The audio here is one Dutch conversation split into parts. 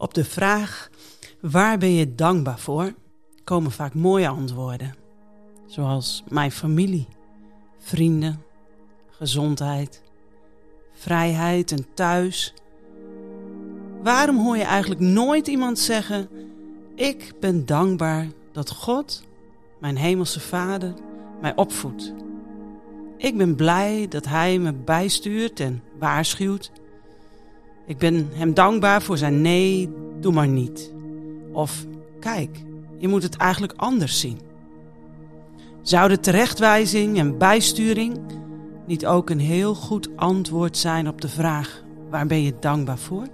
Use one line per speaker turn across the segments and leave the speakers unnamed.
Op de vraag waar ben je dankbaar voor, komen vaak mooie antwoorden. Zoals mijn familie, vrienden, gezondheid, vrijheid en thuis. Waarom hoor je eigenlijk nooit iemand zeggen: Ik ben dankbaar dat God, mijn hemelse Vader, mij opvoedt? Ik ben blij dat Hij me bijstuurt en waarschuwt. Ik ben Hem dankbaar voor zijn nee, doe maar niet. Of kijk, je moet het eigenlijk anders zien. Zou de terechtwijzing en bijsturing niet ook een heel goed antwoord zijn op de vraag: waar ben je dankbaar voor?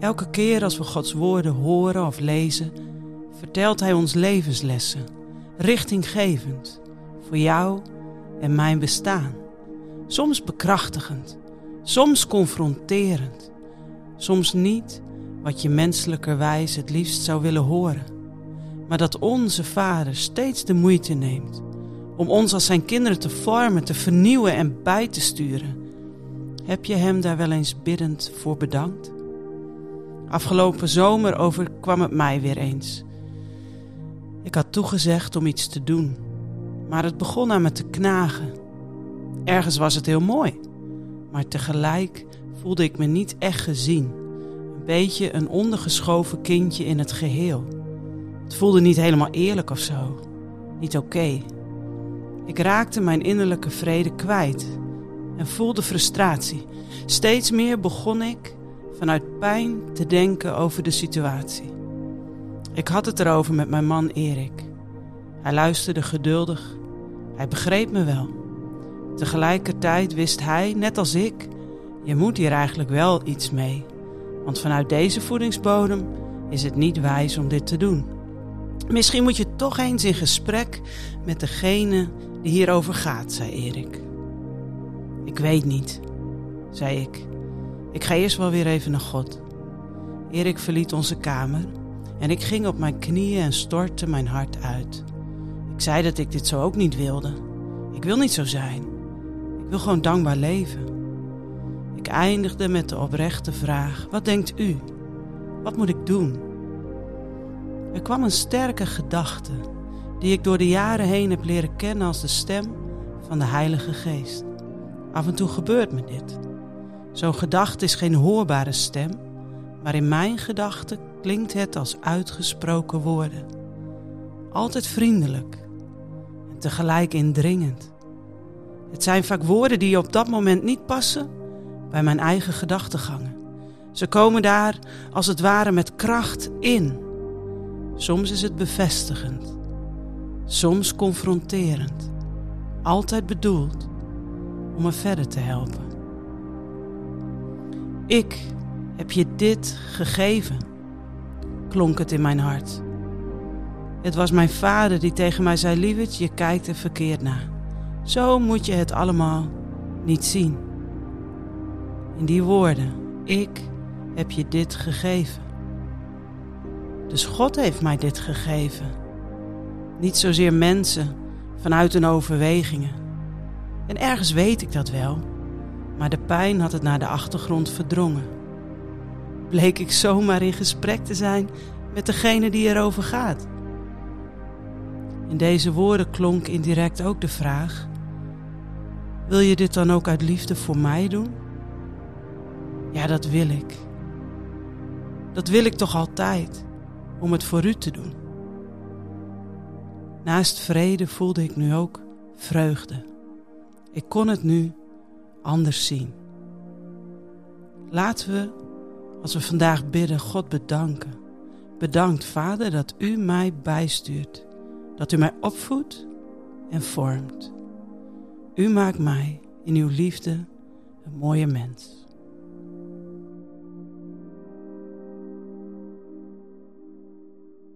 Elke keer als we Gods woorden horen of lezen, vertelt Hij ons levenslessen, richtinggevend voor jou en mijn bestaan. Soms bekrachtigend, soms confronterend, soms niet wat je menselijkerwijs het liefst zou willen horen, maar dat onze Vader steeds de moeite neemt om ons als zijn kinderen te vormen, te vernieuwen en bij te sturen. Heb je hem daar wel eens biddend voor bedankt? Afgelopen zomer overkwam het mij weer eens. Ik had toegezegd om iets te doen, maar het begon aan me te knagen. Ergens was het heel mooi, maar tegelijk voelde ik me niet echt gezien. Een beetje een ondergeschoven kindje in het geheel. Het voelde niet helemaal eerlijk of zo. Niet oké. Ik raakte mijn innerlijke vrede kwijt en voelde frustratie. Steeds meer begon ik vanuit pijn te denken over de situatie. Ik had het erover met mijn man Erik. Hij luisterde geduldig. Hij begreep me wel. Tegelijkertijd wist hij, net als ik, je moet hier eigenlijk wel iets mee. Want vanuit deze voedingsbodem is het niet wijs om dit te doen. Misschien moet je toch eens in gesprek met degene die hierover gaat, zei Erik. Ik weet niet, zei ik. Ik ga eerst wel weer even naar God. Erik verliet onze kamer en ik ging op mijn knieën en stortte mijn hart uit. Ik zei dat ik dit zo ook niet wilde. Ik wil niet zo zijn. Ik wil gewoon dankbaar leven. Ik eindigde met de oprechte vraag: Wat denkt u? Wat moet ik doen? Er kwam een sterke gedachte die ik door de jaren heen heb leren kennen als de stem van de Heilige Geest. Af en toe gebeurt me dit. Zo'n gedachte is geen hoorbare stem, maar in mijn gedachten klinkt het als uitgesproken woorden. Altijd vriendelijk en tegelijk indringend. Het zijn vaak woorden die op dat moment niet passen bij mijn eigen gedachtegangen. Ze komen daar als het ware met kracht in. Soms is het bevestigend, soms confronterend, altijd bedoeld om me verder te helpen. Ik heb je dit gegeven, klonk het in mijn hart. Het was mijn vader die tegen mij zei: Lieverd, je kijkt er verkeerd naar. Zo moet je het allemaal niet zien. In die woorden, ik heb je dit gegeven. Dus God heeft mij dit gegeven. Niet zozeer mensen vanuit hun overwegingen. En ergens weet ik dat wel, maar de pijn had het naar de achtergrond verdrongen. Bleek ik zomaar in gesprek te zijn met degene die erover gaat. In deze woorden klonk indirect ook de vraag: Wil je dit dan ook uit liefde voor mij doen? Ja, dat wil ik. Dat wil ik toch altijd, om het voor u te doen. Naast vrede voelde ik nu ook vreugde. Ik kon het nu anders zien. Laten we, als we vandaag bidden, God bedanken. Bedankt, Vader, dat U mij bijstuurt, dat U mij opvoedt en vormt. U maakt mij in uw liefde een mooie mens.